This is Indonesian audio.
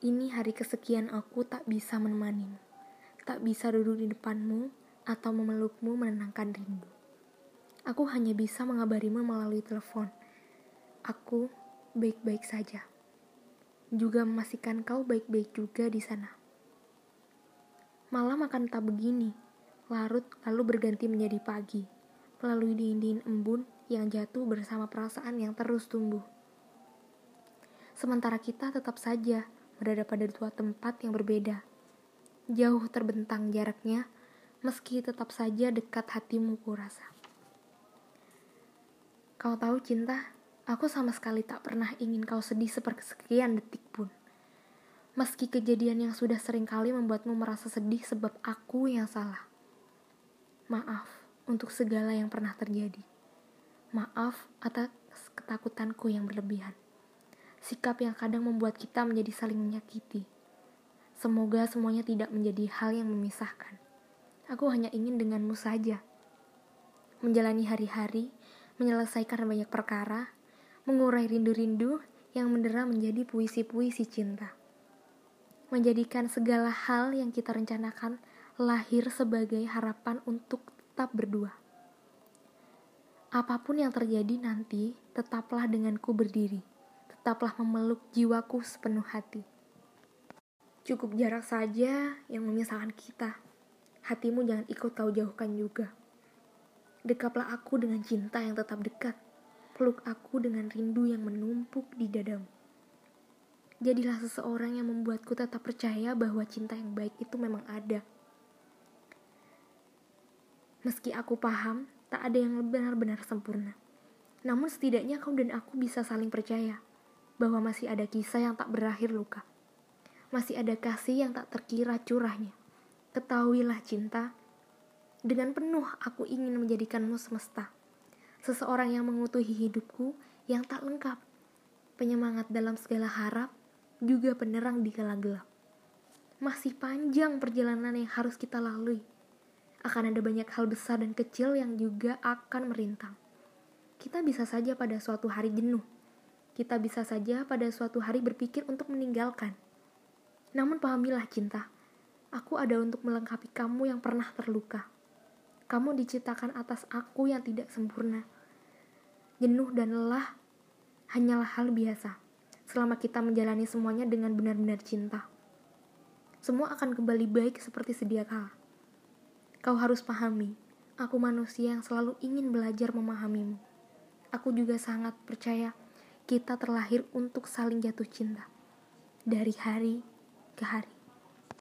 Ini hari kesekian aku tak bisa menemanimu, tak bisa duduk di depanmu atau memelukmu menenangkan rindu. Aku hanya bisa mengabarimu melalui telepon. Aku baik-baik saja. Juga memastikan kau baik-baik juga di sana. Malam akan tak begini, larut lalu berganti menjadi pagi, melalui dinding embun yang jatuh bersama perasaan yang terus tumbuh. Sementara kita tetap saja berada pada dua tempat yang berbeda. Jauh terbentang jaraknya, meski tetap saja dekat hatimu kurasa. Kau tahu cinta, aku sama sekali tak pernah ingin kau sedih sepersekian detik pun. Meski kejadian yang sudah sering kali membuatmu merasa sedih sebab aku yang salah. Maaf untuk segala yang pernah terjadi. Maaf atas ketakutanku yang berlebihan sikap yang kadang membuat kita menjadi saling menyakiti. Semoga semuanya tidak menjadi hal yang memisahkan. Aku hanya ingin denganmu saja. Menjalani hari-hari, menyelesaikan banyak perkara, mengurai rindu-rindu yang mendera menjadi puisi-puisi cinta. Menjadikan segala hal yang kita rencanakan lahir sebagai harapan untuk tetap berdua. Apa pun yang terjadi nanti, tetaplah denganku berdiri tetaplah memeluk jiwaku sepenuh hati. Cukup jarak saja yang memisahkan kita. Hatimu jangan ikut kau jauhkan juga. Dekaplah aku dengan cinta yang tetap dekat. Peluk aku dengan rindu yang menumpuk di dadamu. Jadilah seseorang yang membuatku tetap percaya bahwa cinta yang baik itu memang ada. Meski aku paham, tak ada yang benar-benar sempurna. Namun setidaknya kau dan aku bisa saling percaya bahwa masih ada kisah yang tak berakhir luka. Masih ada kasih yang tak terkira curahnya. Ketahuilah cinta, dengan penuh aku ingin menjadikanmu semesta. Seseorang yang mengutuhi hidupku yang tak lengkap. Penyemangat dalam segala harap, juga penerang di kala gelap. Masih panjang perjalanan yang harus kita lalui. Akan ada banyak hal besar dan kecil yang juga akan merintang. Kita bisa saja pada suatu hari jenuh kita bisa saja pada suatu hari berpikir untuk meninggalkan. Namun pahamilah cinta, aku ada untuk melengkapi kamu yang pernah terluka. Kamu diciptakan atas aku yang tidak sempurna. Jenuh dan lelah hanyalah hal biasa selama kita menjalani semuanya dengan benar-benar cinta. Semua akan kembali baik seperti sedia kala. Kau harus pahami, aku manusia yang selalu ingin belajar memahamimu. Aku juga sangat percaya kita terlahir untuk saling jatuh cinta dari hari ke hari.